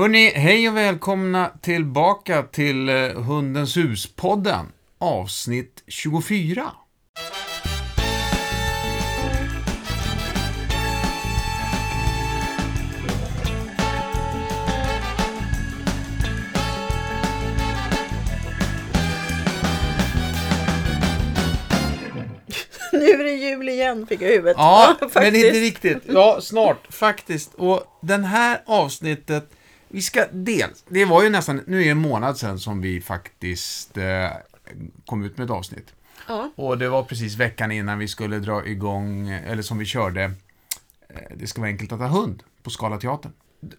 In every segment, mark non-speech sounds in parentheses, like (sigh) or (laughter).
Hörni, hej och välkomna tillbaka till eh, Hundens hus-podden, avsnitt 24. (laughs) Nu är det jul igen, fick jag i huvudet. Ja, (laughs) men faktiskt. inte riktigt. Ja, snart faktiskt. Och den här avsnittet, vi ska dels, det var ju nästan, nu är det en månad sedan som vi faktiskt eh, kom ut med ett avsnitt. Ja. Och det var precis veckan innan vi skulle dra igång, eller som vi körde, eh, Det ska vara enkelt att ha hund på Scalateatern.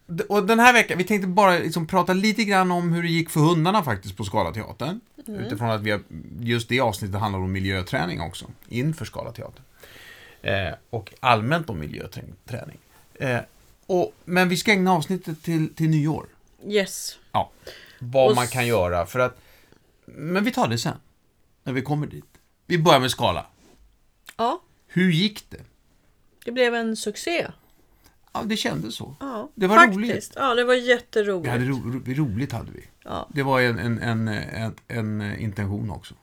D- Och den här veckan, vi tänkte bara liksom prata lite grann om hur det gick för hundarna faktiskt på Scalateatern. Utifrån att vi har, just det avsnittet handlar om miljöträning också, inför Scalateatern. Eh, och allmänt om miljöträning. Eh, och, men vi ska ägna avsnittet till, till nyår. Yes. Ja, vad Och man kan göra för att... Men vi tar det sen, när vi kommer dit. Vi börjar med skala. Ja, Hur gick det? det blev en succé. Ja, det kändes så. Ja, Det var faktiskt. roligt. Ja, det var Vi jätteroligt. hade ro, ro, roligt hade vi. Ja. Det var en, en, en, en, en intention också.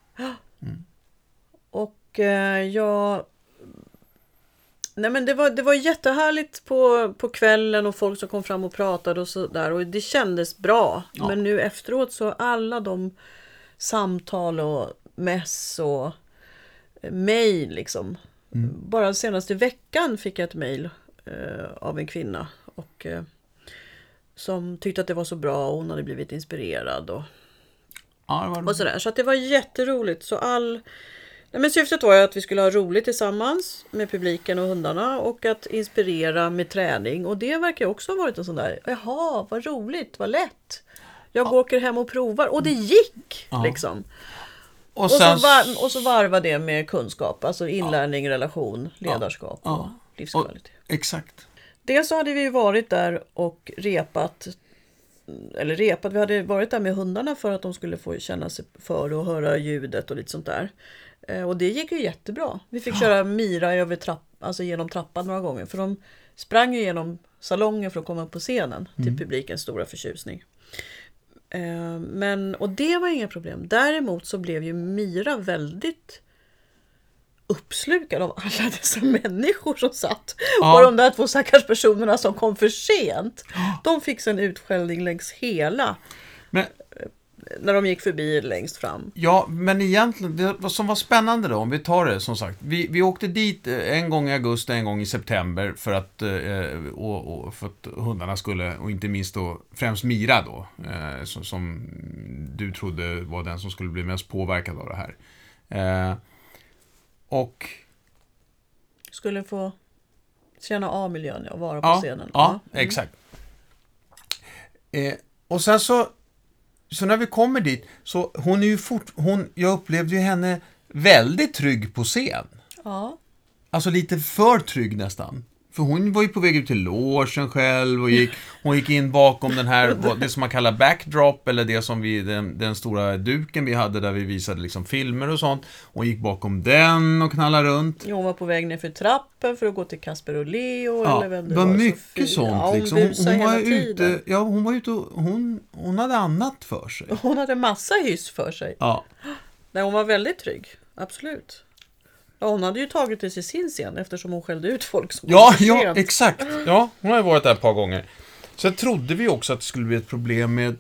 Och eh, jag... Nej men det var, det var jättehärligt på, på kvällen och folk som kom fram och pratade och sådär. Och det kändes bra. Ja. Men nu efteråt så alla de samtal och mess och mejl liksom. Mm. Bara senaste veckan fick jag ett mejl eh, av en kvinna. Och, eh, som tyckte att det var så bra och hon hade blivit inspirerad. Och, Ja, var och sådär. Så att det var jätteroligt. Så all... Nej, men syftet var ju att vi skulle ha roligt tillsammans med publiken och hundarna och att inspirera med träning. Och det verkar också ha varit en sån där, jaha, vad roligt, vad lätt. Jag åker hem och provar och det gick Ja. liksom. Och Och så, sen... var, och så varva det med kunskap, alltså inlärning, relation, ledarskap Ja. och livskvalitet. Exakt. Dels så hade vi varit där och repat. Eller repat, vi hade varit där med hundarna för att de skulle få känna sig för och höra ljudet och lite sånt där. Eh, Och det gick ju jättebra. Vi fick köra Mira över trapp, alltså genom trappan några gånger. För de sprang ju genom salongen för att komma upp på scenen till publikens stora förtjusning. Eh, Men, och det var inga problem. Däremot så blev ju Mira väldigt uppslukad av alla (laughs) dessa människor som satt. Ja. Och de där två stackars personerna som kom för sent. De fick en utskällning längs hela, Men, när de gick förbi längst fram. ja, men egentligen, det som var spännande då, om vi tar det som sagt. Vi, vi åkte dit eh, en gång i augusti, en gång i september för att, eh, och, och för att hundarna skulle, och inte minst då, främst Mira då, eh, som, som du trodde var den som skulle bli mest påverkad av det här. Eh, och Skulle få känna av miljön och vara på Ja, scenen. ja Mm. exakt. Eh, och sen så, så när vi kommer dit, så hon är ju fort, hon, jag upplevde ju henne väldigt trygg på scen. ja. Alltså lite för trygg nästan. För hon var ju på väg ut till logen själv och gick, hon gick in bakom den här, det som man kallar backdrop, eller det som vi, den, den stora duken vi hade där vi visade liksom filmer och sånt. Hon gick bakom den och knallade runt. Jo, Hon var på väg ner för trappen för att gå till Kasper och Leo. Ja, eller vem det var mycket Sofie. sånt Ja, hon liksom. Hon, hon var ute, ja hon var ute och, hon, hon hade annat för sig. (laughs) Hon hade massa hyss för sig. Ja, Nej, hon var väldigt trygg. Absolut. Ja, hon hade ju tagit det till sin scen eftersom hon skällde ut folk som ja, ja sent. exakt. (laughs) Ja, hon har ju varit där ett par gånger. Sen trodde vi också att det skulle bli ett problem med,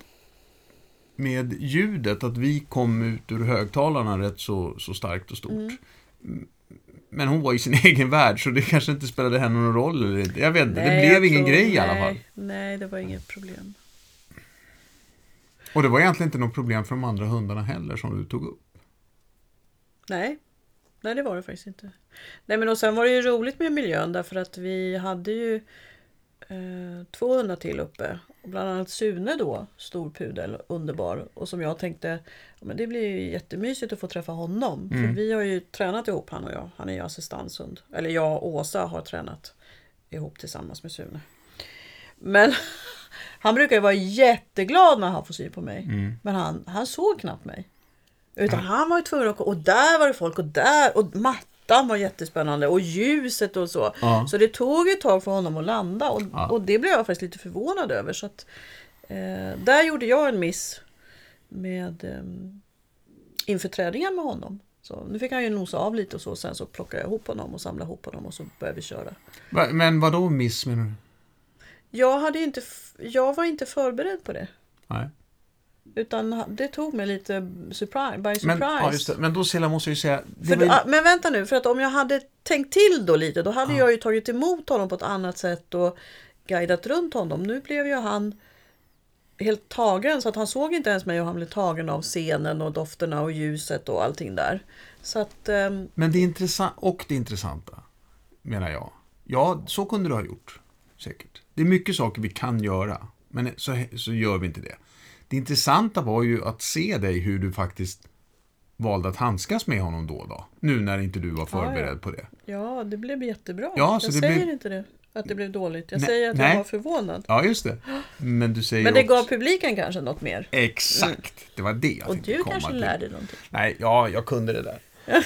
med ljudet, att vi kom ut ur högtalarna rätt så, så starkt och stort. Mm. Men hon var i sin (laughs) egen värld, så det kanske inte spelade henne någon roll. Eller, inte. jag vet inte, det Nej, blev ingen tror- grej i alla nej, fall. Nej, det var inget problem. Och det var egentligen inte något problem för de andra hundarna heller, som du tog upp. Nej. Nej, det var det faktiskt inte. Nej, men och sen var det ju roligt med miljön därför att vi hade ju eh, två hundar till uppe. Och bland annat Sune då, stor pudel, underbar. Och som jag tänkte, ja, men det blir ju jättemysigt att få träffa honom. För vi har ju tränat ihop han och jag. Han är ju assistanshund. Eller jag och Åsa har tränat ihop tillsammans med Sune. Men (laughs) han brukar ju vara jätteglad när han får syn på mig. Men han, han såg knappt mig. Utan han var ju tvungen att och där var det folk och där och mattan var jättespännande och ljuset och så. Ja. Så det tog ett tag för honom att landa och, Ja. och det blev jag faktiskt lite förvånad över. Så att, Eh, där gjorde jag en miss med eh, inför träningen med honom. Så nu fick han ju nosa av lite och så. Sen så plockade jag ihop honom och samlade ihop honom och så började vi köra. Men vad då miss menar du? Jag, hade inte, jag var inte förberedd på det. Nej. Utan det tog mig lite surprise, by surprise. Men, ja, just det. men då Silla måste jag ju säga... För, ju- Men vänta nu, för att om jag hade tänkt till då lite, då hade jag ju tagit emot honom på ett annat sätt och guidat runt honom. Nu blev ju han helt tagen så att han såg inte ens mig och han blev tagen av scenen och dofterna och ljuset och allting där. Så att, ehm, Men det intressant och det intressanta, menar jag. Ja, så kunde du ha gjort. Säkert. Det är mycket saker vi kan göra, men så, så gör vi inte det. Det intressanta var ju att se dig hur du faktiskt valde att handskas med honom då och då. Nu när inte du var förberedd Ja, ja. på det. ja, det blev jättebra. Ja, så jag säger blev- inte det, att det blev dåligt. Jag Nej, säger att nej. jag var förvånad. Ja, just det. Men du säger Men det också... gav publiken kanske något mer. Exakt. Det var det jag Och du kanske till. lärde någonting. Nej, ja, jag kunde det där. (laughs)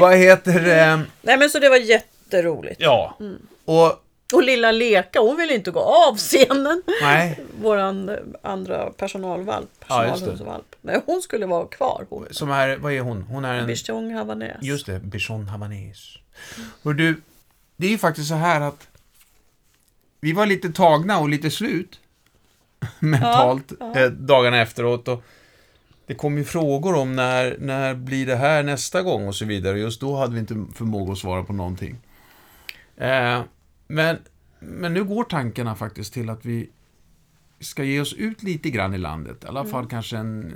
Vad heter det? Nej men så det var jätteroligt. Ja. Mm. Och, (laughs) Och lilla Leka, hon ville inte gå av scenen. nej, (laughs) Våran andra personalvalp, Ja, personalhundsvalp. Nej, hon skulle vara kvar. Hon. som är, vad är hon? Hon är en... Bichon Havanäs. Just det, Bichon Havanese. Och du, det är ju faktiskt så här att vi var lite tagna och lite slut (laughs) mentalt ja. Eh, dagarna efteråt. Och det kom ju frågor om när, när blir det här nästa gång och så vidare. Just då hade vi inte förmåga att svara på någonting. Eh, men, men nu går tankarna faktiskt till att vi ska ge oss ut lite grann i landet. I alla fall kanske en...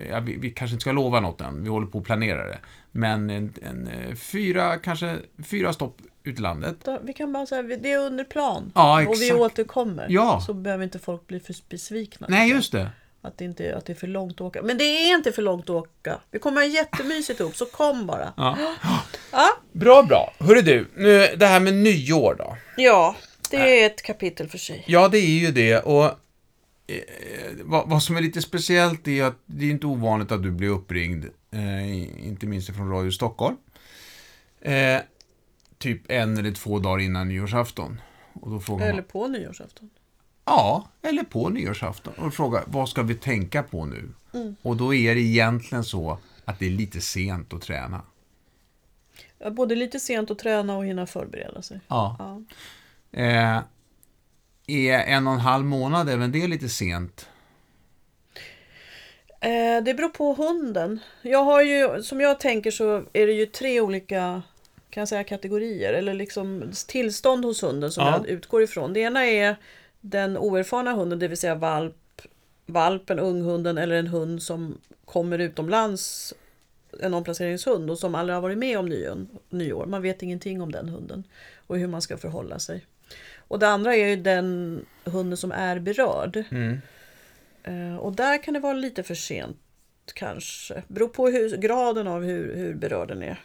eh, Ja, vi, vi kanske inte ska lova något än, vi håller på att planera det. Men en, en eh, fyra, kanske fyra stopp ut i landet. Vi kan bara säga det är under plan. Ja, och vi återkommer. Ja. Så behöver inte folk bli för besvikna. Nej, just det. Att det, inte, att det är för långt att åka. Men det är inte för långt att åka. Vi kommer ha jättemysigt ihop, så kom bara. Ja. Ja, Bra, bra. Hörru du, nu, det här med nyår då. ja det är ett kapitel för sig. Ja, det är ju det. Och eh, vad, vad som är lite speciellt är att det är inte ovanligt att du blir uppringd, eh, inte minst från Radio Stockholm. Eh, typ en eller två dagar innan nyårsafton. Och då frågar Eller man, på nyårsafton. Ja, eller på nyårsafton. Och frågar, vad ska vi tänka på nu? Och då är det egentligen så att det är lite sent att träna. Ja, Både lite sent att träna och hinna förbereda sig. Ja. Ja. Eh, är en och en halv månad även det lite sent? Eh, det beror på hunden. Jag har ju, som jag tänker så är det ju tre olika kan jag säga, kategorier eller liksom tillstånd hos hunden som Ja. jag utgår ifrån. Det ena är den oerfarna hunden, det vill säga valp, valpen, unghunden eller en hund som kommer utomlands, en omplaceringshund och som aldrig har varit med om nyår. nyår. Man vet ingenting om den hunden och hur man ska förhålla sig. Och det andra är ju den hunden som är berörd. Mm. Eh, Och där kan det vara lite för sent kanske. Beror på hur, graden av hur, hur berörd den är.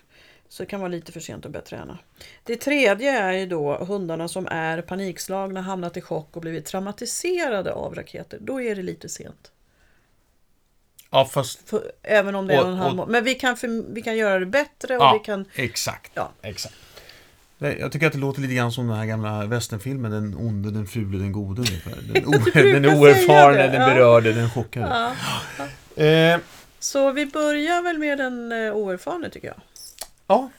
Så det kan vara lite för sent att börja träna. Det tredje är ju då hundarna som är panikslagna, hamnat i chock och blivit traumatiserade av raketer. Då är det lite sent. Ja, fast... För, även om det är Och- en och en halv och- Men vi kan, för, vi kan göra det bättre och Ja, vi kan... exakt. Ja. exakt. Jag tycker att det låter lite grann som den här gamla westernfilmen, den onde, den fule, den gode ungefär. Den, (laughs) o- den oerfarne, den ja. berörde, den chockade. Ja. Eh, Så vi börjar väl med den eh, oerfarne tycker jag. Ja,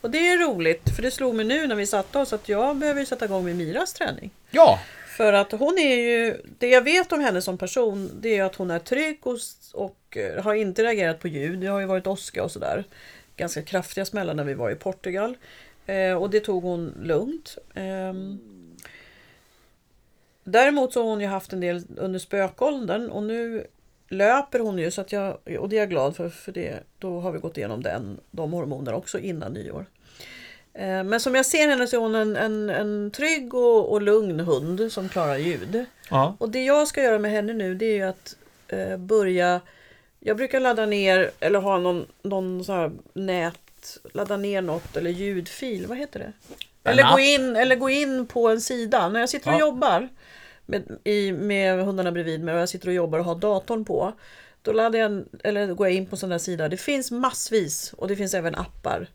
Och det är roligt, för det slog mig nu när vi satte oss att jag behöver sätta igång med Miras träning. ja, För att hon är ju, det jag vet om henne som person det är att hon är trygg och, och eh, har inte reagerat på ljud. Det har ju varit åska och sådär. Ganska kraftiga smällar när vi var i Portugal. Eh, och det tog hon lugnt. Ehm, däremot så har hon ju haft en del under spökåldern och nu löper hon ju så att jag, och det är jag glad för, för det, då har vi gått igenom den, de hormonerna också innan nyår. Eh, Men som jag ser henne så är hon en, en, en trygg och, och lugn hund som klarar ljud. ja. Och det jag ska göra med henne nu det är ju att eh, börja Jag brukar ladda ner eller ha någon, någon så här nät Ladda ner något eller ljudfil, vad heter det? Eller gå, in, eller gå in på en sida. När jag sitter och Ja. jobbar med, i, med hundarna bredvid mig och jag sitter och jobbar och har datorn på. Då laddar jag, eller går jag in på en sån där sida. Det finns massvis och det finns även appar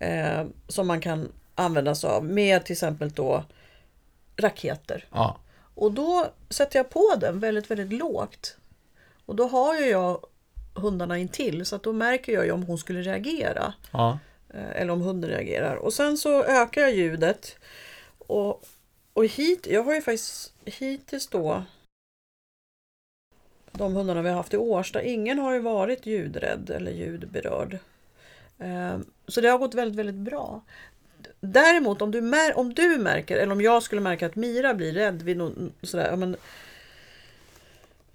eh, som man kan använda sig av med till exempel då raketer. ja. Och då sätter jag på den väldigt, väldigt lågt. Och då har ju jag hundarna intill så att då märker jag ju om hon skulle reagera. Ja. Eh, Eller om hunden reagerar. Och sen så ökar jag ljudet. Och, och hit, jag har ju faktiskt hittills då de hundarna vi har haft i Årsta, ingen har ju varit ljudrädd eller ljudberörd. Ehm, så det har gått väldigt, väldigt bra. Däremot om du, mär, om du märker, eller om jag skulle märka att Mira blir rädd vid någon, sådär, men,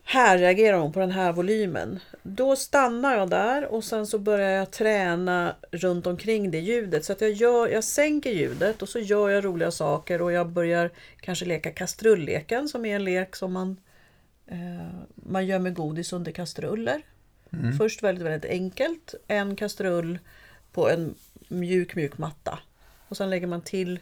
här reagerar hon på den här volymen. Då stannar jag där och sen så börjar jag träna runt omkring det ljudet. Så att jag, gör, jag sänker ljudet och så gör jag roliga saker och jag börjar kanske leka kastrulleken som är en lek som man, eh, man gör med godis under kastruller. Först väldigt, väldigt enkelt. En kastrull på en mjuk, mjuk matta. Och sen lägger man till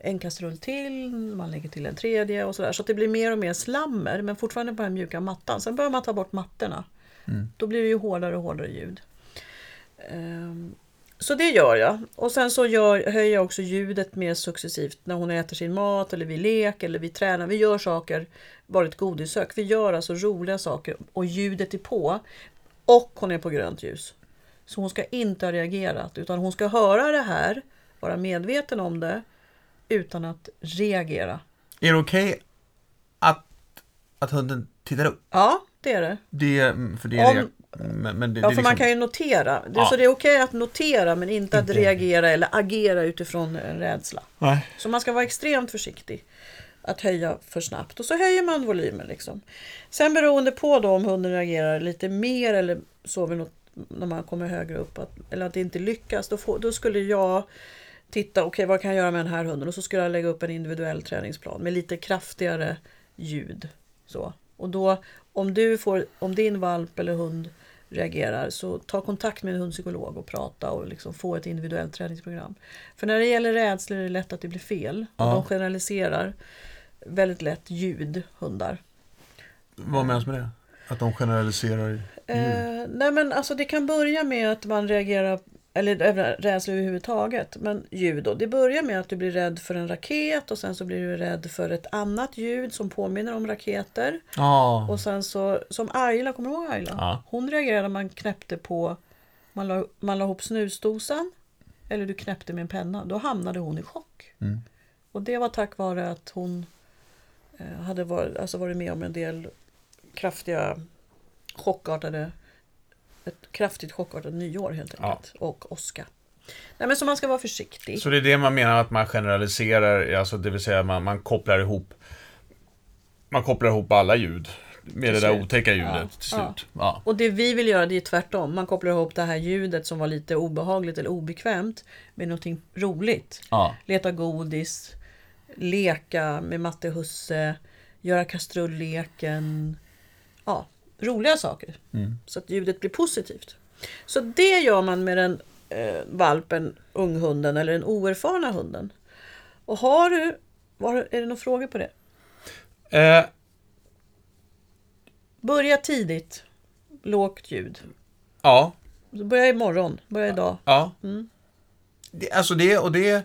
en kastrull till, man lägger till en tredje och sådär. Så att det blir mer och mer slammer men fortfarande på den mjuka mattan. Sen börjar man ta bort mattorna. Då blir det ju hårdare och hårdare ljud. Ehm, så det gör jag. Och sen så gör, höjer jag också ljudet mer successivt när hon äter sin mat eller vi leker eller vi tränar. Vi gör saker, bara ett godissök. Vi gör alltså roliga saker och ljudet är på. Och hon är på grönt ljus. Så hon ska inte ha reagerat utan hon ska höra det här, vara medveten om det utan att reagera. Är det okej att, att hunden tittar upp? Ja, det är det. Det, för det är Om- det. Men, men det, Ja, för är man liksom- kan ju notera. Det, Ja. Så det är okej att notera men inte att reagera eller agera utifrån en rädsla. Nej. Så man ska vara extremt försiktig att höja för snabbt. Och så höjer man volymen. Liksom. Sen beroende på då om hunden reagerar lite mer eller så vid något, när man kommer högre upp att, eller att det inte lyckas. Då, får, då skulle jag titta, okej vad kan jag göra med den här hunden? Och så skulle jag lägga upp en individuell träningsplan med lite kraftigare ljud. Så. Och då om, du får, om din valp eller hund reagerar så ta kontakt med en hundpsykolog och prata och liksom få ett individuellt träningsprogram. För när det gäller rädslor är det lätt att det blir fel. Och Ja. de generaliserar väldigt lätt ljud, hundar. Vad menas med det? Att de generaliserar ljud? Eh, nej men alltså det kan börja med att man reagerar eller rädsla överhuvudtaget. Men ljud då. Det börjar med att du blir rädd för en raket och sen så blir du rädd för ett annat ljud som påminner om raketer. Ja. Och sen så, som Ayla, kommer du ihåg Ayla? Ja. Hon reagerade när man knäppte på, man la, man la ihop snusdosan eller du knäppte med en penna. Då hamnade hon i chock. Mm. Och det var tack vare att hon eh, hade varit, alltså varit med om en del kraftiga chockartade, ett kraftigt chockartat nyår helt Ja. enkelt. Och åska. Nej men så man ska vara försiktig. Så det är det man menar att man generaliserar, alltså det vill säga man, man kopplar ihop Man kopplar ihop alla ljud med Till det där slut. otäcka ljudet Ja. till slut. Ja. Och det vi vill göra det är tvärtom. Man kopplar ihop det här ljudet som var lite obehagligt eller obekvämt med någonting roligt. Ja. Leta godis, leka med matte husse, göra kastrulleken. Ja, roliga saker. Mm. Så att ljudet blir positivt. Så det gör man med den eh, valpen, unghunden eller den oerfarna hunden. Och har du, var, är det några frågor på det? Eh, Börja tidigt, lågt ljud. ja. Börja imorgon, börja idag. Ja. Mm. Det, alltså det, och det...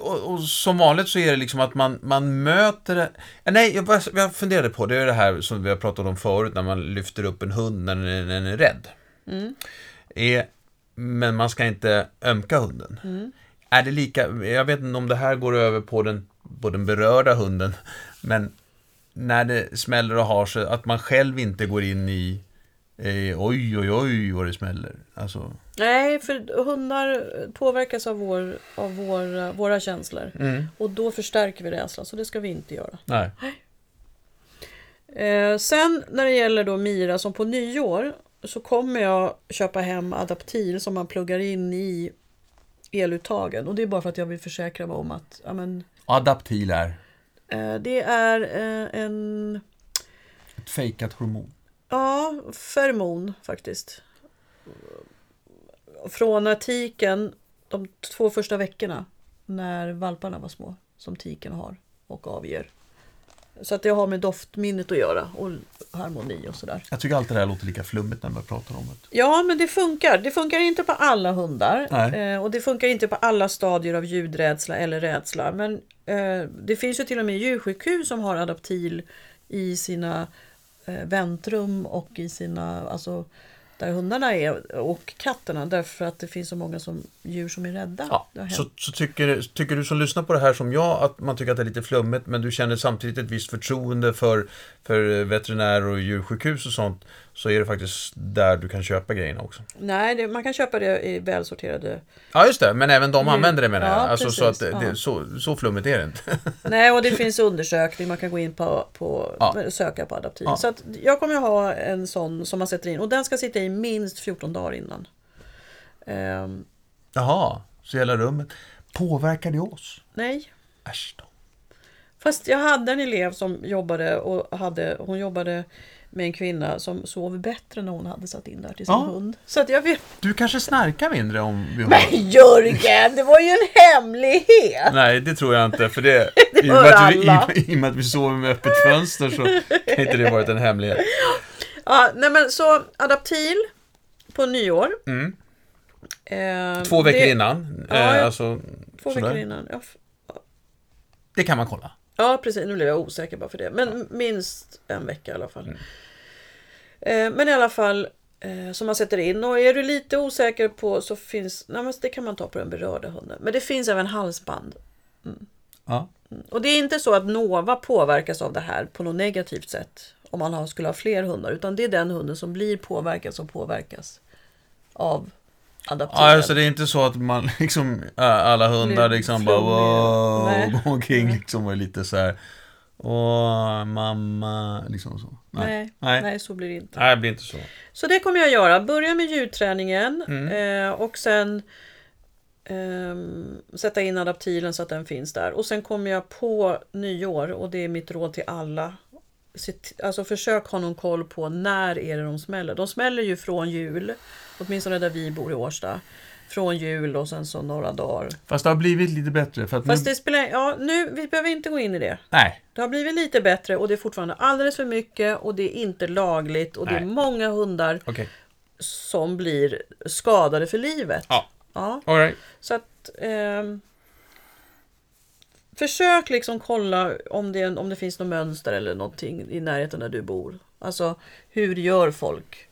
Och, och som vanligt så är det liksom att man, man möter det. Ja, Nej, jag, bara, jag funderade på det, är det här som vi har pratat om förut, när man lyfter upp en hund när den är, när den är rädd. Mm. Är, men man ska inte ömka hunden. Mm. Är det lika, jag vet inte om det här går över på den, på den berörda hunden, men när det smäller och har sig, att man själv inte går in i eh, oj, oj, oj vad det smäller. Alltså, Nej, för hundar påverkas av, vår, av våra, våra känslor. mm, Och då förstärker vi rädslan, så det ska vi inte göra. nej. Eh, sen när det gäller då Mira som på nyår så kommer jag köpa hem Adaptil som man pluggar in i eluttagen. Och det är bara för att jag vill försäkra mig om att ja, men, Adaptil är eh, det är eh, en ett fejkat hormon. ja, fermon faktiskt. Från när tiken, de två första veckorna när valparna var små, som tiken har och avger. Så att det har med doftminnet att göra och harmoni och sådär. Jag tycker alltid det här låter lika flummigt när man pratar om det. Ja, men det funkar. Det funkar inte på alla hundar. Eh, och det funkar inte på alla stadier av ljudrädsla eller rädsla. Men eh, det finns ju till och med djursjukhus som har adaptil i sina eh, väntrum och i sina, alltså där hundarna är och katterna därför att det finns så många som, djur som är rädda. Ja, så, så tycker, tycker du som lyssnar på det här som jag att man tycker att det är lite flummigt men du känner samtidigt ett visst förtroende för, för veterinärer och djursjukhus och sånt så är det faktiskt där du kan köpa grejerna också. Nej, det, man kan köpa det i välsorterade. Ja just det, men även de Djur- använder det menar jag. Ja, Alltså, så, att precis, det, det, så, så flummigt är det inte. (laughs) Nej, och det finns undersökning. Man kan gå in på, på Ja. söka på adaptil. Ja. Så att jag kommer att ha en sån som man sätter in och den ska sitta i minst 14 dagar innan. Ehm, Jaha, så hela rummet. Påverkar det oss? nej, Äsch då. Fast jag hade en elev som jobbade och hade, hon jobbade med en kvinna som sov bättre när hon hade satt in där till sin Ja. hund. Så att jag vet. Du kanske snarkar mindre om vi har... Men Jörgen, det var ju en hemlighet! Nej, det tror jag inte. För det, (laughs) Det i, och med vi, i, I och med att vi sover med öppet fönster så kan inte det varit en hemlighet. Ja, nej men så adaptil på nyår. Mm. Eh, Två veckor det, innan. Eh, ja. alltså, Två sådär. veckor innan. Ja, Det kan man kolla. Ja, precis. Nu blev jag osäker bara för det. Men minst en vecka i alla fall. Mm. Eh, men i alla fall eh, som man sätter in. Och är du lite osäker på så finns, nej det kan man ta på den berörda hunden. Men det finns även halsband. Ja. Och det är inte så att Nova påverkas av det här på något negativt sätt. Om man har, skulle ha fler hundar. Utan det är den hunden som blir påverkad som påverkas av adaptiven. Ja, alltså det är inte så att man (laughs) liksom, alla hundar liksom bara wow, går (laughs) omkring liksom och är lite så här. Åh, mamma, liksom så. nej, Nej. nej. Nej. så blir det inte. Nej, det blir inte så. Så det kommer jag göra. Börja med ljudträningen Mm. eh, och sen ehm, sätta in adaptilen så att den finns där. Och sen kommer jag på nyår och det är mitt råd till alla. Alltså försök ha någon koll på när är det de smäller. De smäller ju från jul, åtminstone där vi bor i Årsta. Från jul och sen så några dagar. Fast det har blivit lite bättre för att Fast nu... det spelar, ja nu, vi behöver inte gå in i det. Nej, Det har blivit lite bättre och det är fortfarande alldeles för mycket och det är inte lagligt och det är Nej. många hundar okej. som blir skadade för livet. Ja. Ja, All right. så att ehm, Försök liksom kolla om det, om det finns något mönster eller någonting i närheten där du bor. Alltså hur gör folk?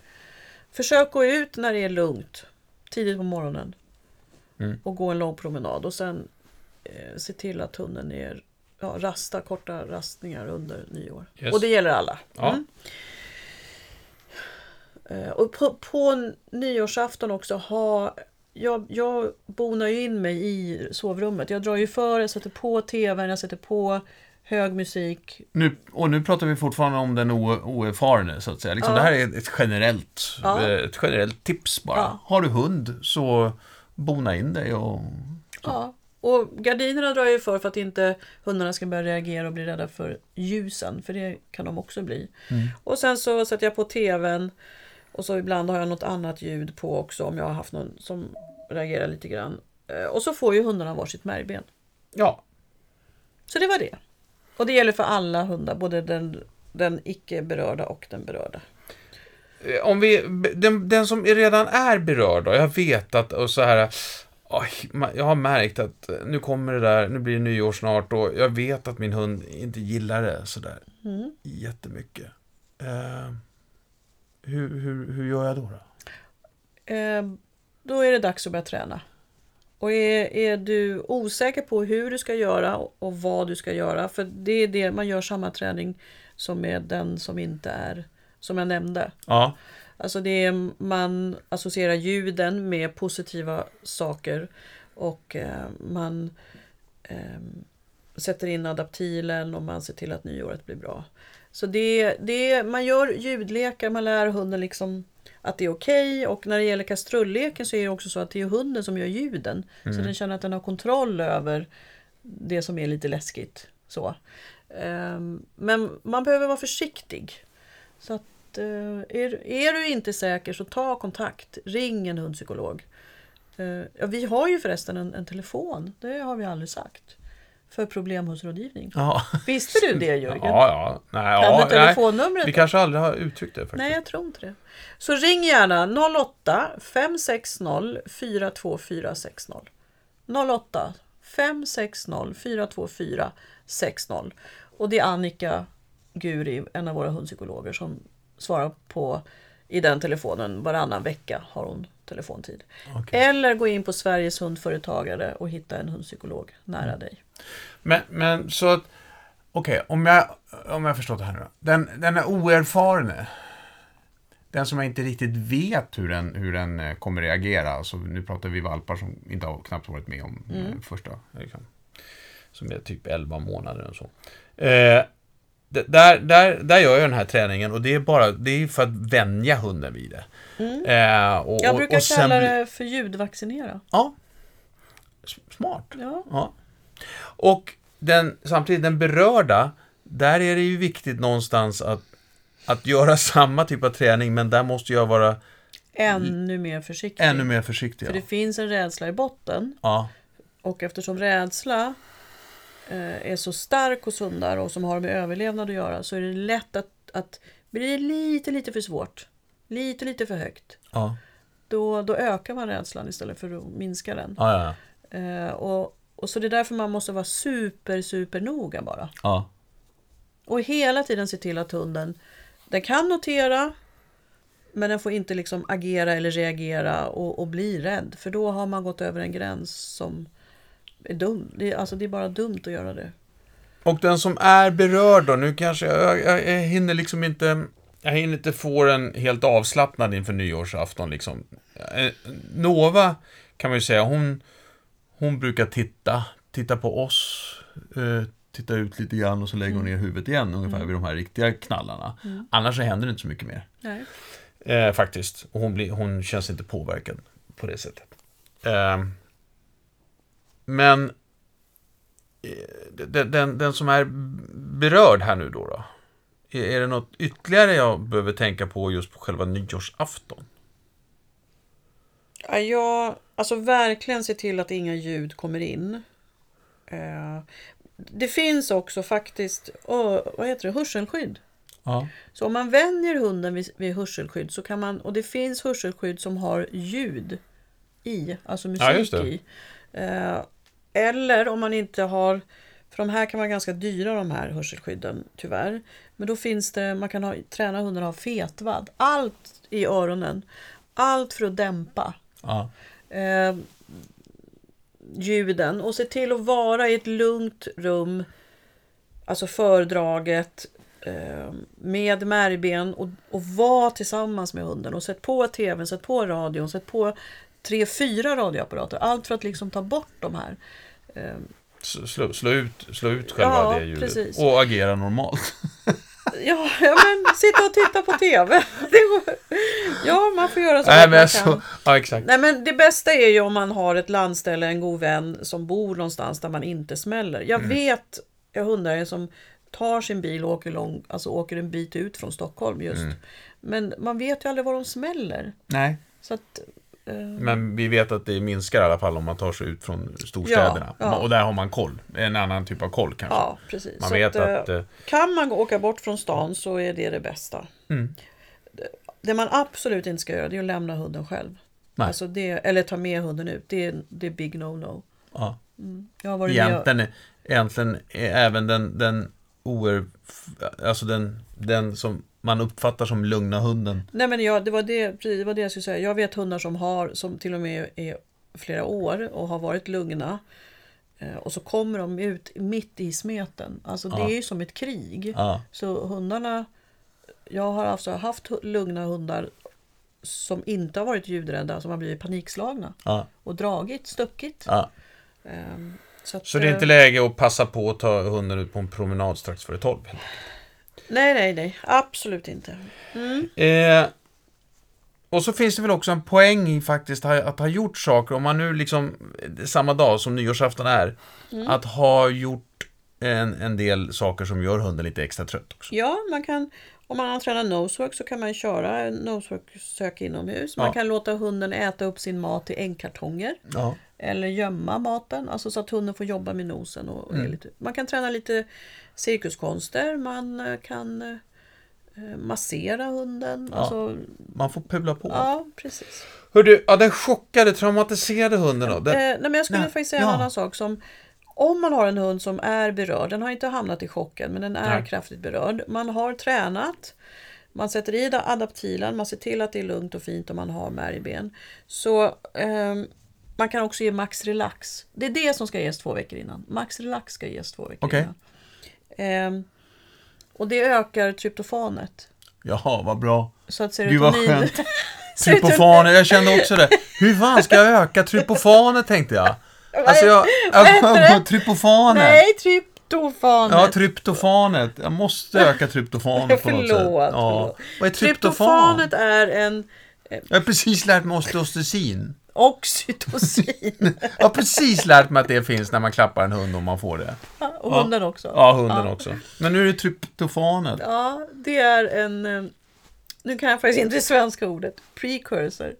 Försök gå ut när det är lugnt tidigt på morgonen Mm. och gå en lång promenad och sen eh, se till att hunden är ja, rasta, korta rastningar under nyår. Yes. Och det gäller alla. Ja. Mm. Eh, Och på, på nyårsafton också ha jag, jag bonar ju in mig i sovrummet. Jag drar ju för, jag sätter på tvn, jag sätter på hög musik. Nu, och nu pratar vi fortfarande om den oerfarne, så att säga. Liksom, Ja. Det här är ett generellt, Ja. eh, ett generellt tips bara. Ja. Har du hund, så bona in dig och... Ja. Och gardinerna drar jag ju för för att inte hundarna ska börja reagera och bli rädda för ljusen. För det kan de också bli. Och sen så sätter jag på tvn. Och så ibland har jag något annat ljud på också om jag har haft någon som reagerar lite grann. Eh, Och så får ju hundarna varsitt märgben. Ja. Så det var det. Och det gäller för alla hundar, både den, den icke berörda och den berörda. Eh, Om vi, den, den som redan är berörd då, jag vet att, och så här, jag har märkt att eh, nu kommer det där, nu blir det nyår snart och jag vet att min hund inte gillar det sådär Mm. jättemycket. Eh, hur, hur, hur gör jag då? då? Eh, då är det dags att börja träna. Och är, är du osäker på hur du ska göra och vad du ska göra, för det är det man gör samma träning som med den som inte är, som jag nämnde. Ja, Alltså det är, man associerar ljuden med positiva saker och eh, man eh, sätter in adaptilen och man ser till att nyåret blir bra. Så det, det, man gör ljudlekar, man lär hunden liksom att det är okej och när det gäller kastrulleken så är det också så att det är hunden som gör ljuden. Så den känner att den har kontroll över det som är lite läskigt. Så. Ehm, Men man behöver vara försiktig. Så att eh, är, är du inte säker så ta kontakt. Ring en hundpsykolog. Eh, Ja, vi har ju förresten en, en telefon. Det har vi aldrig sagt. För problemhusrådgivning. ja. Visste du det (laughs) Jörgen? Ja, ja. Nej, Kan ja, du telefonnumret? Vi kanske aldrig har uttryckt det faktiskt. Nej, jag tror inte det. Så ring gärna 08 560 42460. 08 560 424 60. Och det är Annika Guri, en av våra hundpsykologer, som svarar på i den telefonen. Varannan vecka har hon telefontid. Okej. Eller gå in på Sveriges hundföretagare och hitta en hundpsykolog nära dig. Men, men så att, okej, om, jag, om jag förstått det här nu då. Den, den är oerfarne, den som jag inte riktigt vet hur den, hur den eh, kommer reagera, alltså nu pratar vi valpar som inte har knappt varit med om eh, första. Liksom. Som är typ 11 månader och så. Eh, där, där, där gör jag den här träningen och det är bara det är för att vänja hunden vid det. Eh, och, Jag brukar och sen kalla det för ljudvaccinera. Ja. Smart. Ja. Ja. Och den, samtidigt den berörda, där är det ju viktigt någonstans att, att göra (laughs) samma typ av träning, men där måste jag vara Ännu mer försiktig. Ännu mer försiktig. För Ja. det finns en rädsla i botten. Ja, Och eftersom rädsla är så stark hos hundar och som har med överlevnad att göra så är det lätt att, att blir det lite, lite för svårt, lite, lite för högt, ja, då, då ökar man rädslan istället för att minska den. ja, ja. Eh, och, och så det är därför man måste vara super, super noga bara. Och hela tiden se till att hunden, den kan notera, men den får inte liksom agera eller reagera och, och bli rädd. För då har man gått över en gräns som är dum. Det är, alltså det är bara dumt att göra det. Och den som är berörd då, nu kanske jag, jag, jag hinner liksom inte, jag hinner inte få den helt avslappnad inför nyårsafton liksom. Eh, Nova kan man ju säga, hon, hon brukar titta, titta på oss, eh, titta ut lite grann och så lägger hon ner huvudet igen ungefär vid de här riktiga knallarna. Annars så händer det inte så mycket mer. Eh, faktiskt. Och hon, blir, hon känns inte påverkad på det sättet. Eh, men eh, den, den, den som är berörd här nu då, då är, det något ytterligare jag behöver tänka på just på själva nyårsafton? Ja, jag, alltså verkligen se till att inga ljud kommer in. Eh, det finns också faktiskt, vad heter det, hörselskydd. Ja. Så om man vänjer hunden vid, vid hörselskydd så kan man, och det finns hörselskydd som har ljud i, alltså musik Ja, i. Eller om man inte har, för de här kan vara ganska dyra de här hörselskydden tyvärr. Men då finns det, man kan ha, träna hunden att ha fetvadd. Allt i öronen. Allt för att dämpa Ja. eh, ljuden och se till att vara i ett lugnt rum, alltså fördraget eh, med märgben och, och vara tillsammans med hunden och sätt på tvn, sätt på radion, sätt på tre, fyra radioapparater. Allt för att liksom ta bort de här. Eh, S- Slå, slå, ut, slå ut själva Ja, det ljudet. precis. Och agera normalt. (laughs) ja, men sitta och titta på tv. Går, (laughs) ja, man får göra så Nej, men man kan. ja, exakt. Nej men det bästa är ju om man har ett landställe, en god vän som bor någonstans där man inte smäller. Jag vet jag hundar som tar sin bil och åker, lång, alltså åker en bit ut från Stockholm just. Men man vet ju aldrig var de smäller. Nej. Så att, Men vi vet att det minskar i alla fall om man tar sig ut från storstäderna. Ja, ja. Och där har man koll. En annan typ av koll kanske. ja, precis. Man Så vet eh, att... eh, Kan man åka bort från stan så är det det bästa. Mm. Det, man absolut inte ska göra det är att lämna hunden själv. Nej. Alltså det, eller ta med hunden ut. Det är, det är big no-no. Ja. Jag har varit med och- Egentligen, egentligen är även den, den oer, alltså den, den som man uppfattar som lugna hunden. Nej men ja, det var det, det var det jag skulle säga. Jag vet hundar som har, som till och med är flera år och har varit lugna. Eh, Och så kommer de ut mitt i smeten. Alltså det Ja. är ju som ett krig. Ja, Så hundarna, jag har alltså haft lugna hundar som inte har varit ljudrädda, som har blivit panikslagna ja, och dragit, stuckit. Ehm, Så, att, Så det är inte eh, läge att passa på att ta hunden ut på en promenad strax före tolv. Nej, nej, nej. Absolut inte. Mm. Eh, och så finns det väl också en poäng i faktiskt att ha gjort saker, om man nu liksom, eh, samma dag som nyårsafton är, Mm. att ha gjort en, en del saker som gör hunden lite extra trött också. Ja, man kan, om man har tränat nosework så kan man köra nosework-sök inomhus. Man Ja. kan låta hunden äta upp sin mat i äggkartonger. Ja. Eller gömma maten, alltså så att hunden får jobba med nosen. Och, Mm. lite, man kan träna lite cirkuskonster, man eh, kan eh, massera hunden. Ja. Alltså, Man får pula på. ja, precis. Hördu, ja, den chockade, traumatiserade hunden då? Den, Eh, nej, men jag skulle Nej, faktiskt säga en annan sak som om man har en hund som är berörd, den har inte hamnat i chocken men den är Nej. kraftigt berörd. Man har tränat, man sätter i da- adaptilen, man ser till att det är lugnt och fint och man har märgben. Så ehm, man kan också ge Max Relax. Det är det som ska ges två veckor innan. Max Relax ska ges två veckor Okej. innan. Ehm, och det ökar tryptofanet. Jaha, vad bra. Så att Gud vad serotonin... skönt. (laughs) Trypofaner, jag kände också det. Hur fan ska jag öka trypofaner tänkte jag. Alltså jag... (laughs) det? Trypofaner. Nej, tryptofanet! Ja, tryptofanet. Jag måste (laughs) öka tryptofanet på något sätt. Förlåt, Ja. Vad är tryptofan? Tryptofanet är en Jag har precis lärt mig osteostesin. oxytocin. (laughs) Jag har precis lärt mig att det finns när man klappar en hund om man får det. och hunden också. Ja, hunden också. Men nu är det tryptofanet. Ja, det är en... eh, Nu kan jag faktiskt inte det svenska ordet. Precursor.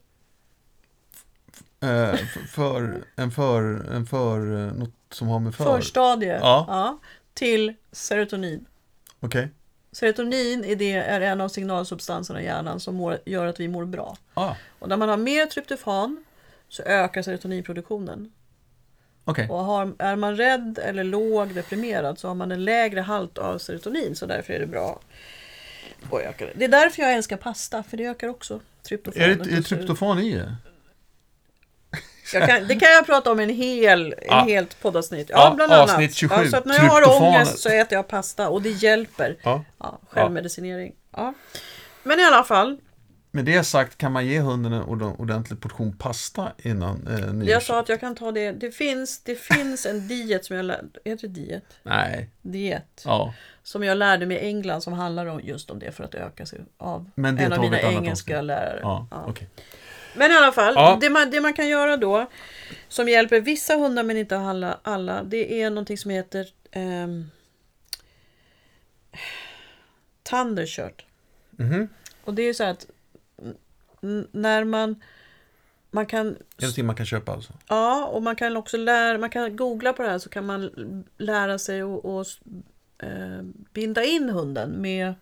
Eh, för, en för, en för, eh, något som har med för. Förstadie. Ja. till serotonin. Okej. Serotonin är, det, är en av signalsubstanserna i hjärnan som mår, gör att vi mår bra. Ah, Och när man har mer tryptofan så ökar serotoninproduktionen. okej. Och har, är man rädd eller låg deprimerad så har man en lägre halt av serotonin så därför är det bra att öka det. Det är därför jag älskar pasta för det ökar också Är tryptofanet. det, är det tryptofan i det? Kan, det kan jag prata om en hel, en Ja. helt poddavsnitt. Ja, bland annat. avsnitt 27, Ja, så att när jag har ångest så äter jag pasta och det hjälper. ja. Ja, självmedicinering. Ja. Men i alla fall, Med det sagt kan man ge hunden en ord- ordentlig portion pasta innan eh, nyårs... jag sa att jag kan ta det. Det finns, det finns en diet som jag lärde Heter det diet? Nej. Diet. Ja. Som jag lärde mig i England som handlar om just om det för att öka sig av Men det en av mina engelska avsnitt. lärare. Ja, Ja. okej. Men i alla fall, Ja. det, man, det man kan göra då som hjälper vissa hundar men inte alla, alla det är någonting som heter um, Thundershirt. Mhm. Och det är så att när man man kan, någonting man kan köpa alltså? ja, och man kan också lära, man kan googla på det här så kan man lära sig att att, eh, binda in hunden med,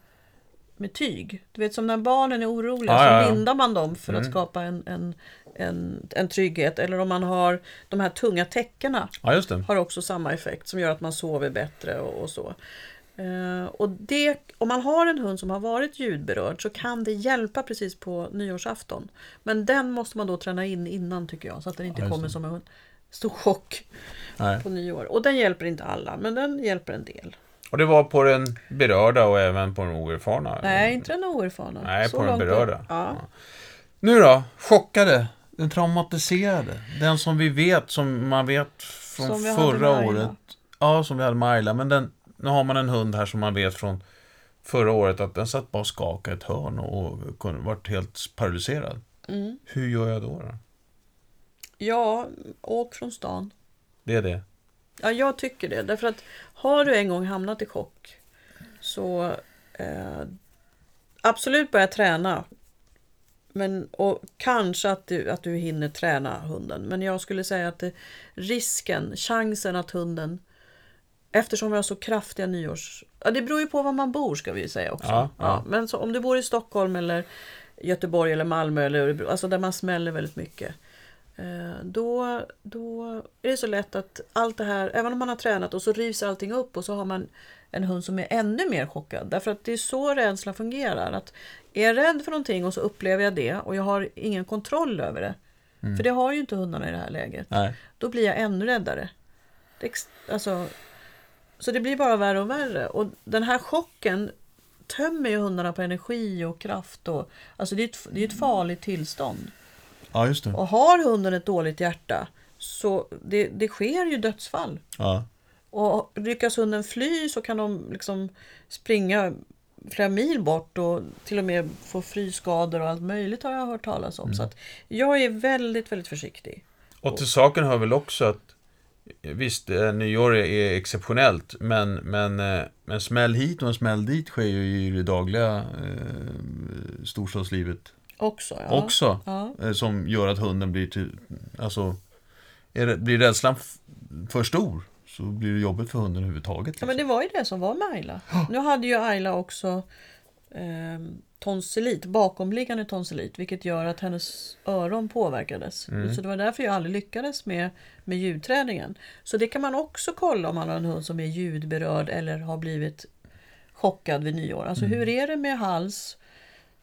med tyg. Du vet som när barnen är oroliga Ja, så bindar man dem för att Mm. skapa en, en, en, en trygghet. Eller om man har de här tunga täckena det. har också samma effekt som gör att man sover bättre och, och så. Eh, och det, om man har en hund som har varit ljudberörd så kan det hjälpa precis på nyårsafton. Men den måste man då träna in innan tycker jag så att den inte just kommer som en stor chock Nej. på nyår. Och den hjälper inte alla men den hjälper en del. Och det var på den berörda och även på den oerfarna? Nej, inte den oerfarna. Nej, Så på den berörda. Ja. Nu då? Chockade. Den traumatiserade. Den som vi vet, som man vet från förra året. Ja, som vi hade med Ayla. Men den, nu har man en hund här som man vet från förra året att den satt bara och skakade ett hörn och kunde varit helt paralyserad. Mm. Hur gör jag då? då? ja, åk från stan. Det är det. Ja, jag tycker det. Därför att har du en gång hamnat i chock så eh, absolut börja träna. Men, och kanske att du, att du hinner träna hunden. Men jag skulle säga att det, risken, chansen att hunden Eftersom vi har så kraftiga nyårs... Ja, det beror ju på var man bor ska vi ju säga också. Ja, ja. men så, om du bor i Stockholm eller Göteborg eller Malmö eller Örebro, alltså där man smäller väldigt mycket. Eh, då, då är det så lätt att allt det här, även om man har tränat och så rivs allting upp och så har man en hund som är ännu mer chockad. Därför att det är så rädsla fungerar. Att är jag rädd för någonting och så upplever jag det och jag har ingen kontroll över det. För det har ju inte hundarna i det här läget. Nej. Då blir jag ännu räddare. Det, alltså, så det blir bara värre och värre. Och den här chocken tömmer ju hundarna på energi och kraft. Och, alltså det är ett, det är ett farligt tillstånd. Ja, just det. Och har hunden ett dåligt hjärta så det, det sker ju dödsfall. Ja. Och lyckas hunden fly så kan de liksom springa flera mil bort och till och med få frysskador och allt möjligt har jag hört talas om. Så att jag är väldigt, väldigt försiktig. Och till saken hör väl också att Visst, eh, nyår är- exceptionellt, men, men eh, En smäll hit och en smäll dit sker ju i det dagliga eh, storstadslivet Också. Ja. också. Ja. Eh, som gör att hunden blir till... Alltså, är blir rädslan för stor så blir det jobbigt för hunden överhuvudtaget. Ja, men Liksom. det var ju det som var med Ayla. (gasps) Nu hade ju Ayla också eh, tonsillit, bakomliggande tonsillit, vilket gör att hennes öron påverkades. Mm. Så det var därför jag aldrig lyckades med, med ljudträningen. Så det kan man också kolla om man har en hund som är ljudberörd eller har blivit chockad vid nyår. Alltså Mm. hur är det med hals,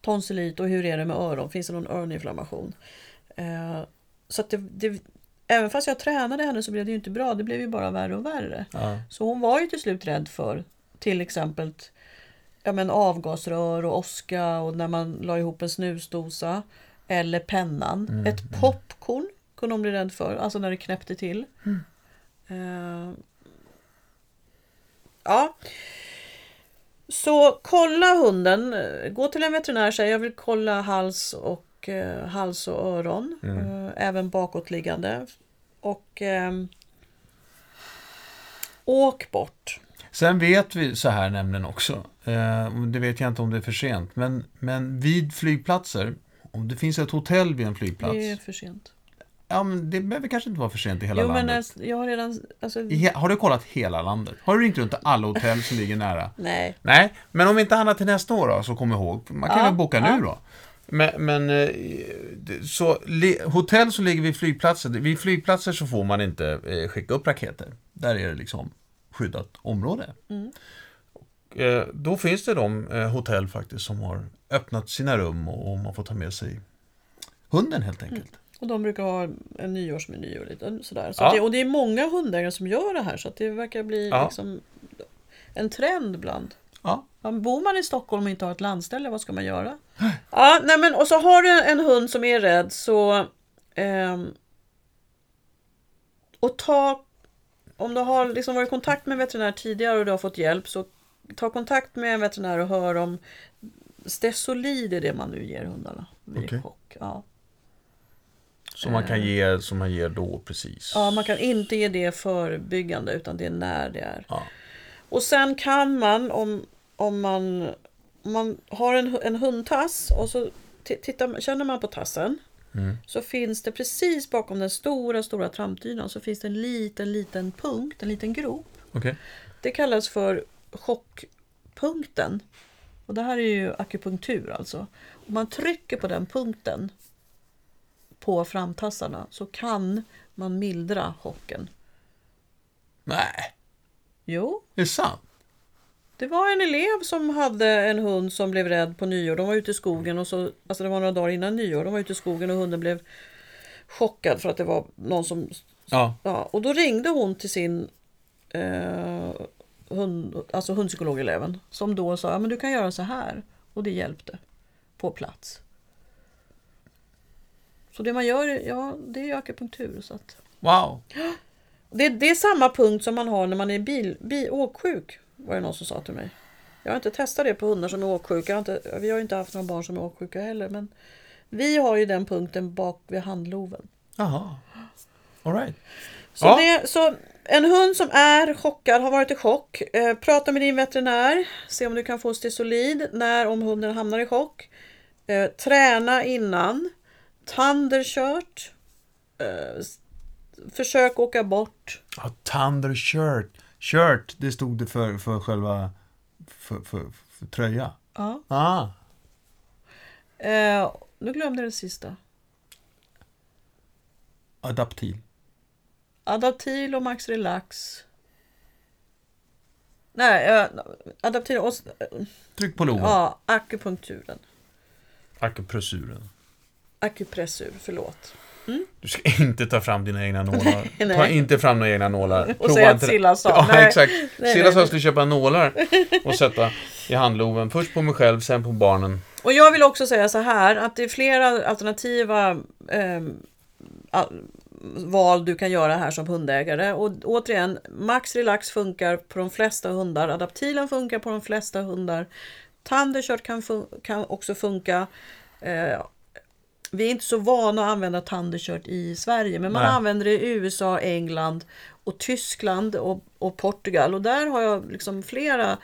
tonsillit och hur är det med öron? Finns det någon öroninflammation? Eh, så det, det, även fast jag tränade henne så blev det ju inte bra. Det blev ju bara värre och värre. Ja. Så hon var ju till slut rädd för till exempel ja, men avgasrör och åska och när man la ihop en snusdosa eller pennan. Ett popcorn kunde hon bli rädd för, alltså när det knäppte till. Eh, ja. Så kolla hunden. Gå till en veterinär och säg jag vill kolla hals och, eh, hals och öron. Eh, även bakåtliggande. Och ehm, åk bort. Sen vet vi så här nämligen också, eh, det vet jag inte om det är för sent, men, men vid flygplatser, om det finns ett hotell vid en flygplats, Det är för sent. Ja men det behöver kanske inte vara för sent i hela Jo men landet. när- jag har redan... Alltså, he- Har du kollat hela landet? Har du ringt runt till alla hotell som ligger nära? (laughs) nej. Nej, men om inte annat till nästa år då, så kom ihåg, man kan Ja, väl boka ja. nu då? Men, men eh, Så hotell som ligger vid flygplatser, vid flygplatser så får man inte eh, skicka upp raketer. Där är det liksom skyddat område. eh, Då finns det de hotell faktiskt som har öppnat sina rum och, och man får ta med sig hunden helt enkelt. Och de brukar ha en nyårsmeny och lite sådär. Så Ja. det, och det är många hundägare som gör det här så det verkar bli Ja. liksom en trend bland. Ja. Bor man i Stockholm och inte har ett landställe, vad ska man göra? Ja, nej men och så har du en hund som är rädd så... ehm, och ta... Om du har liksom varit i kontakt med en veterinär tidigare och du har fått hjälp så ta kontakt med en veterinär och hör om Stesolid är det man nu ger hundarna vid chock. Ja. Som man kan ge, som man ger då precis. Ja, man kan inte ge det förebyggande utan det är när det är. Ja. Och sen kan man om, om man, om man har en, en hundtass och så ti- tittar, känner man på tassen. Mm. Så finns det precis bakom den stora, stora trampdynan så finns det en liten, liten punkt, en liten grop. Okej. Det kallas för chockpunkten. Och det här är ju akupunktur alltså. Om man trycker på den punkten på framtassarna så kan man mildra chocken. Nej, Jo, det är sant. det var en elev som hade en hund som blev rädd på nyår. De var ute i skogen och så, alltså det var några dagar innan nyår. De var ute i skogen och hunden blev chockad för att det var någon som Ja. Ja, och då ringde hon till sin eh, hund, alltså hundpsykologeleven som då sa ja, men du kan göra så här och det hjälpte på plats. Så det man gör, ja, det är akupunktur. Så att, Wow. (gasps) det, det är samma punkt som man har när man är bil, bil, åksjuk, var det någon som sa till mig. Jag har inte testat det på hundar som är åksjuka. Jag har inte, vi har inte haft några barn som är åksjuka heller. Men vi har ju den punkten bak vid handloven. Jaha. All right. Så, Ja. det, så en hund som är chockad, har varit i chock, eh, prata med din veterinär, se om du kan få Stesolid när om hunden hamnar i chock. Eh, träna innan, Thundershirt, eh, försök åka bort. Ja, Thunder shirt. Det stod det för, för själva för, för, för tröja. Ja. Ah. Eh, nu glömde jag det sista. Adaptil. Adaptil och Max Relax. Nej, eh, adaptil och Tryck på loven. ja, akupunkturen. akupressuren. Akupressur, förlåt. Du ska inte ta fram dina egna nålar. (laughs) Nej. Ta inte fram några egna nålar. Och säga att. Silla sa. Ja, Nej. exakt. nej, Silla sa jag skulle köpa nålar och sätta i handloven. Först på mig själv, sen på barnen. Och jag vill också säga så här att det är flera alternativa al- val du kan göra här som hundägare. Och återigen, Max Relax funkar på de flesta hundar. Adaptilen funkar på de flesta hundar. Thundershirt kan, fun- kan också funka. Eh, vi är inte så vana att använda Thundershirt i Sverige, men man Nej. använder det i USA, England och Tyskland och, och Portugal. Och där har jag liksom flera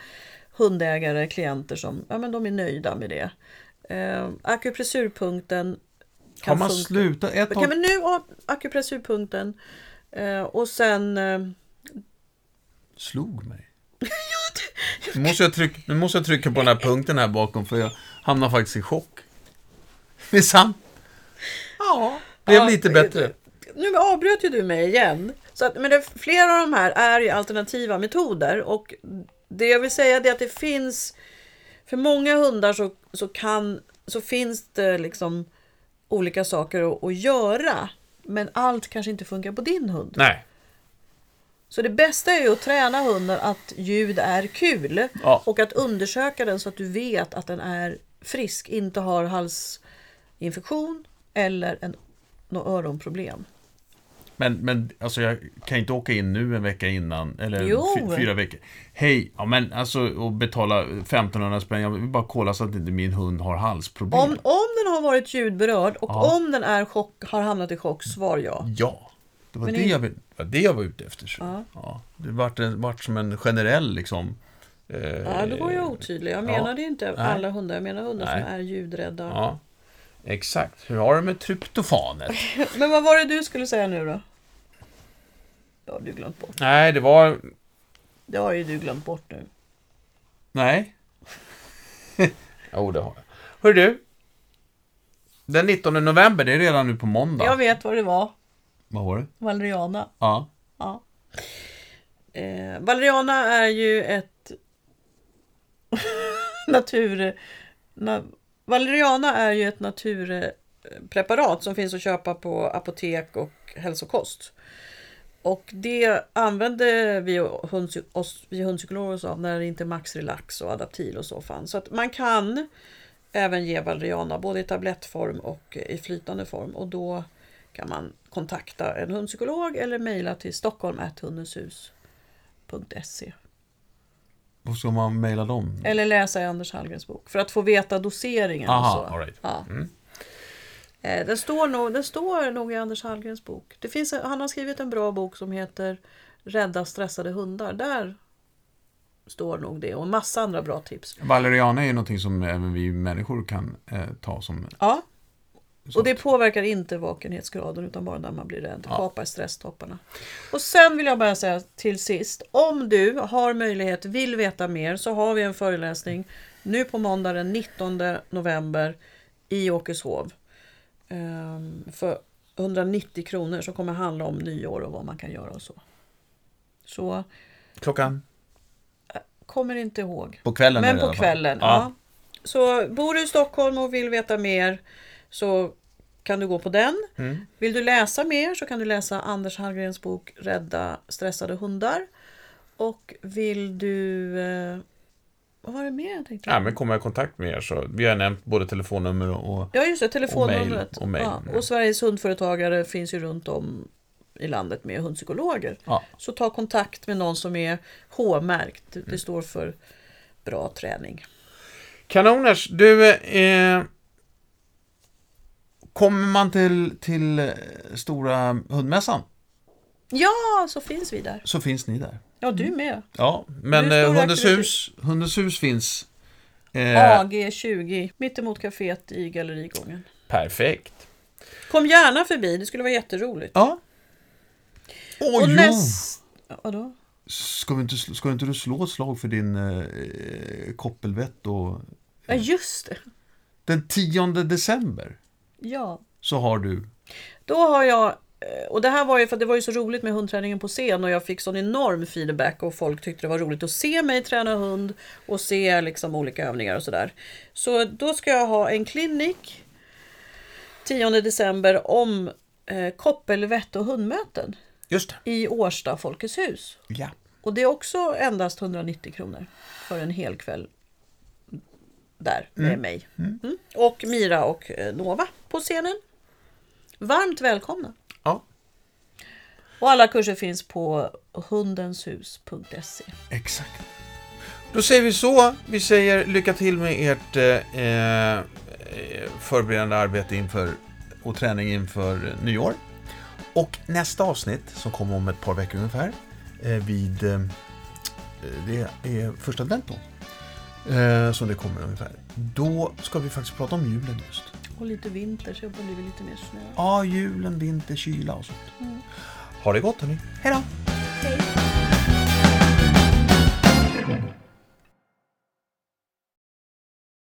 hundägare, klienter som ja, men de är nöjda med det. Eh, akupressurpunkten Har kan man funka. slutat ett Kan vi nu ha akupressurpunkten eh, och sen... Eh, Slog mig. (laughs) Nu måste, jag trycka, nu måste jag trycka på den här punkten här bakom för jag hamnar faktiskt i chock. Det är sant. Ja, blev Ja, lite bättre. Nu avbröt ju du mig igen. Så att, men det, flera av de här är ju alternativa metoder. Och det jag vill säga är att det finns... För många hundar så, så, kan, så finns det liksom olika saker att, att göra. Men allt kanske inte funkar på din hund. Nej. Så det bästa är ju att träna hunden att ljud är kul. Ja. Och att undersöka den så att du vet att den är frisk. Inte har halsinfektion eller en, något öronproblem. Men, men alltså jag kan inte åka in nu en vecka innan, eller Jo. fyra veckor. Hej, ja men alltså och betala 1500 spänn, jag vill bara kolla så att inte min hund har halsproblem. Om, om den har varit ljudberörd och Ja. om den är chock, har hamnat i chock, svar ja. Ja, det var Men det, i- jag, var det jag var ute efter. Så. Ja. Ja. Det vart, en- vart som en generell liksom... eh, Ja, då var jag otydlig. Jag ja. menade inte Nej. alla hundar. Jag menar hundar Nej. som är ljudrädda. Exakt. Hur har du med tryptofanet? (laughs) Men vad var det du skulle säga nu då? Det har du glömt bort. Nej, det var... Det har ju du glömt bort nu. Nej. (laughs) Jo, det har jag. Hör du? Den 19 november, det är redan nu på måndag. Jag vet vad det var. Vad var det? Valeriana. Ja. Ja. Eh, Valeriana är ju ett (laughs) natur... Na, Valeriana är ju ett naturpreparat som finns att köpa på apotek och hälsokost. Och det använde vi, hund, oss, vi hundpsykologer oss av när det inte Max Relax och Adaptil och så fanns. Så att man kan även ge Valeriana både i tablettform och i flytande form. Och då kan man kontakta en hundpsykolog eller mejla till stockholm.hundenshus.se vad ska man mejla dem? Eller läsa i Anders Hallgrens bok för att få veta doseringen. Aha, så. right. ja. Mm. Eh, den, står nog, den står nog i Anders Hallgrens bok. Det finns, han har skrivit en bra bok som heter Rädda stressade hundar. Där står nog det och en massa andra bra tips. Valeriana är ju någonting som även vi människor kan eh, ta som... Ja, sånt. och det påverkar inte vakenhetsgraden utan bara när man blir rädd. Ja. Kapar stresstopparna. Och sen vill jag bara säga till sist. Om du har möjlighet, vill veta mer så har vi en föreläsning nu på måndag den 19 november i Åkeshov. Ehm, för 190 kronor som kommer handla om nyår och vad man kan göra och så. Så Klockan? kommer inte ihåg. På kvällen Men på kvällen, ja. Så bor du i Stockholm och vill veta mer så kan du gå på den. Mm. Vill du läsa mer så kan du läsa Anders Hallgrens bok Rädda stressade hundar. Och vill du... Eh, vad var det mer jag tänkte? Ja, men kommer jag i kontakt med er så... Vi har nämnt både telefonnummer och... Ja, just det. Telefonnumret. Och mail, och mail. Ja, och Sveriges hundföretagare finns ju runt om i landet med hundpsykologer. Ja. Så ta kontakt med någon som är H-märkt. Det, Mm. står för bra träning. Kanoners, du... Eh, Kommer man till, till eh, stora hundmässan Ja, så finns vi där. så finns ni där. Ja, du med. Ja, men eh, Hundens aktivitet. hus... Hundens hus finns. Eh, AG20, mittemot kaféet i Gallerigången. Perfekt. Kom gärna förbi, det skulle vara jätteroligt. ja. Åh och jo! näst... Vadå? Ska, vi inte, ska inte du slå ett slag för din eh, koppelvett och... Ja, just det. Den 10 december Ja. så har du... Då har jag, eh, och det här var ju för det var ju så roligt med hundträningen på scen och jag fick sån enorm feedback och folk tyckte det var roligt att se mig träna hund och se liksom olika övningar och sådär. Så då ska jag ha en klinik 10 december om eh, koppelvett och hundmöten Just det. i Årsta Folkets hus. Ja. Och det är också endast 190 kronor för en hel kväll där med mig. Mm. Och Mira och eh, Nova på scenen. Varmt välkomna! Ja. Och alla kurser finns på hundenshus.se. Exakt. Då säger vi så. Vi säger lycka till med ert eh, eh, Förberedande arbete inför och träning inför nyår. Och nästa avsnitt som kommer om ett par veckor ungefär eh, vid... Eh, det är första advent då. Eh, som det kommer ungefär. Då ska vi faktiskt prata om julen just. Och lite vinter så det blir lite mer snö. Ja, julen, vinter, kyla och sånt. Ha det gott hörni. Hej då! Hej!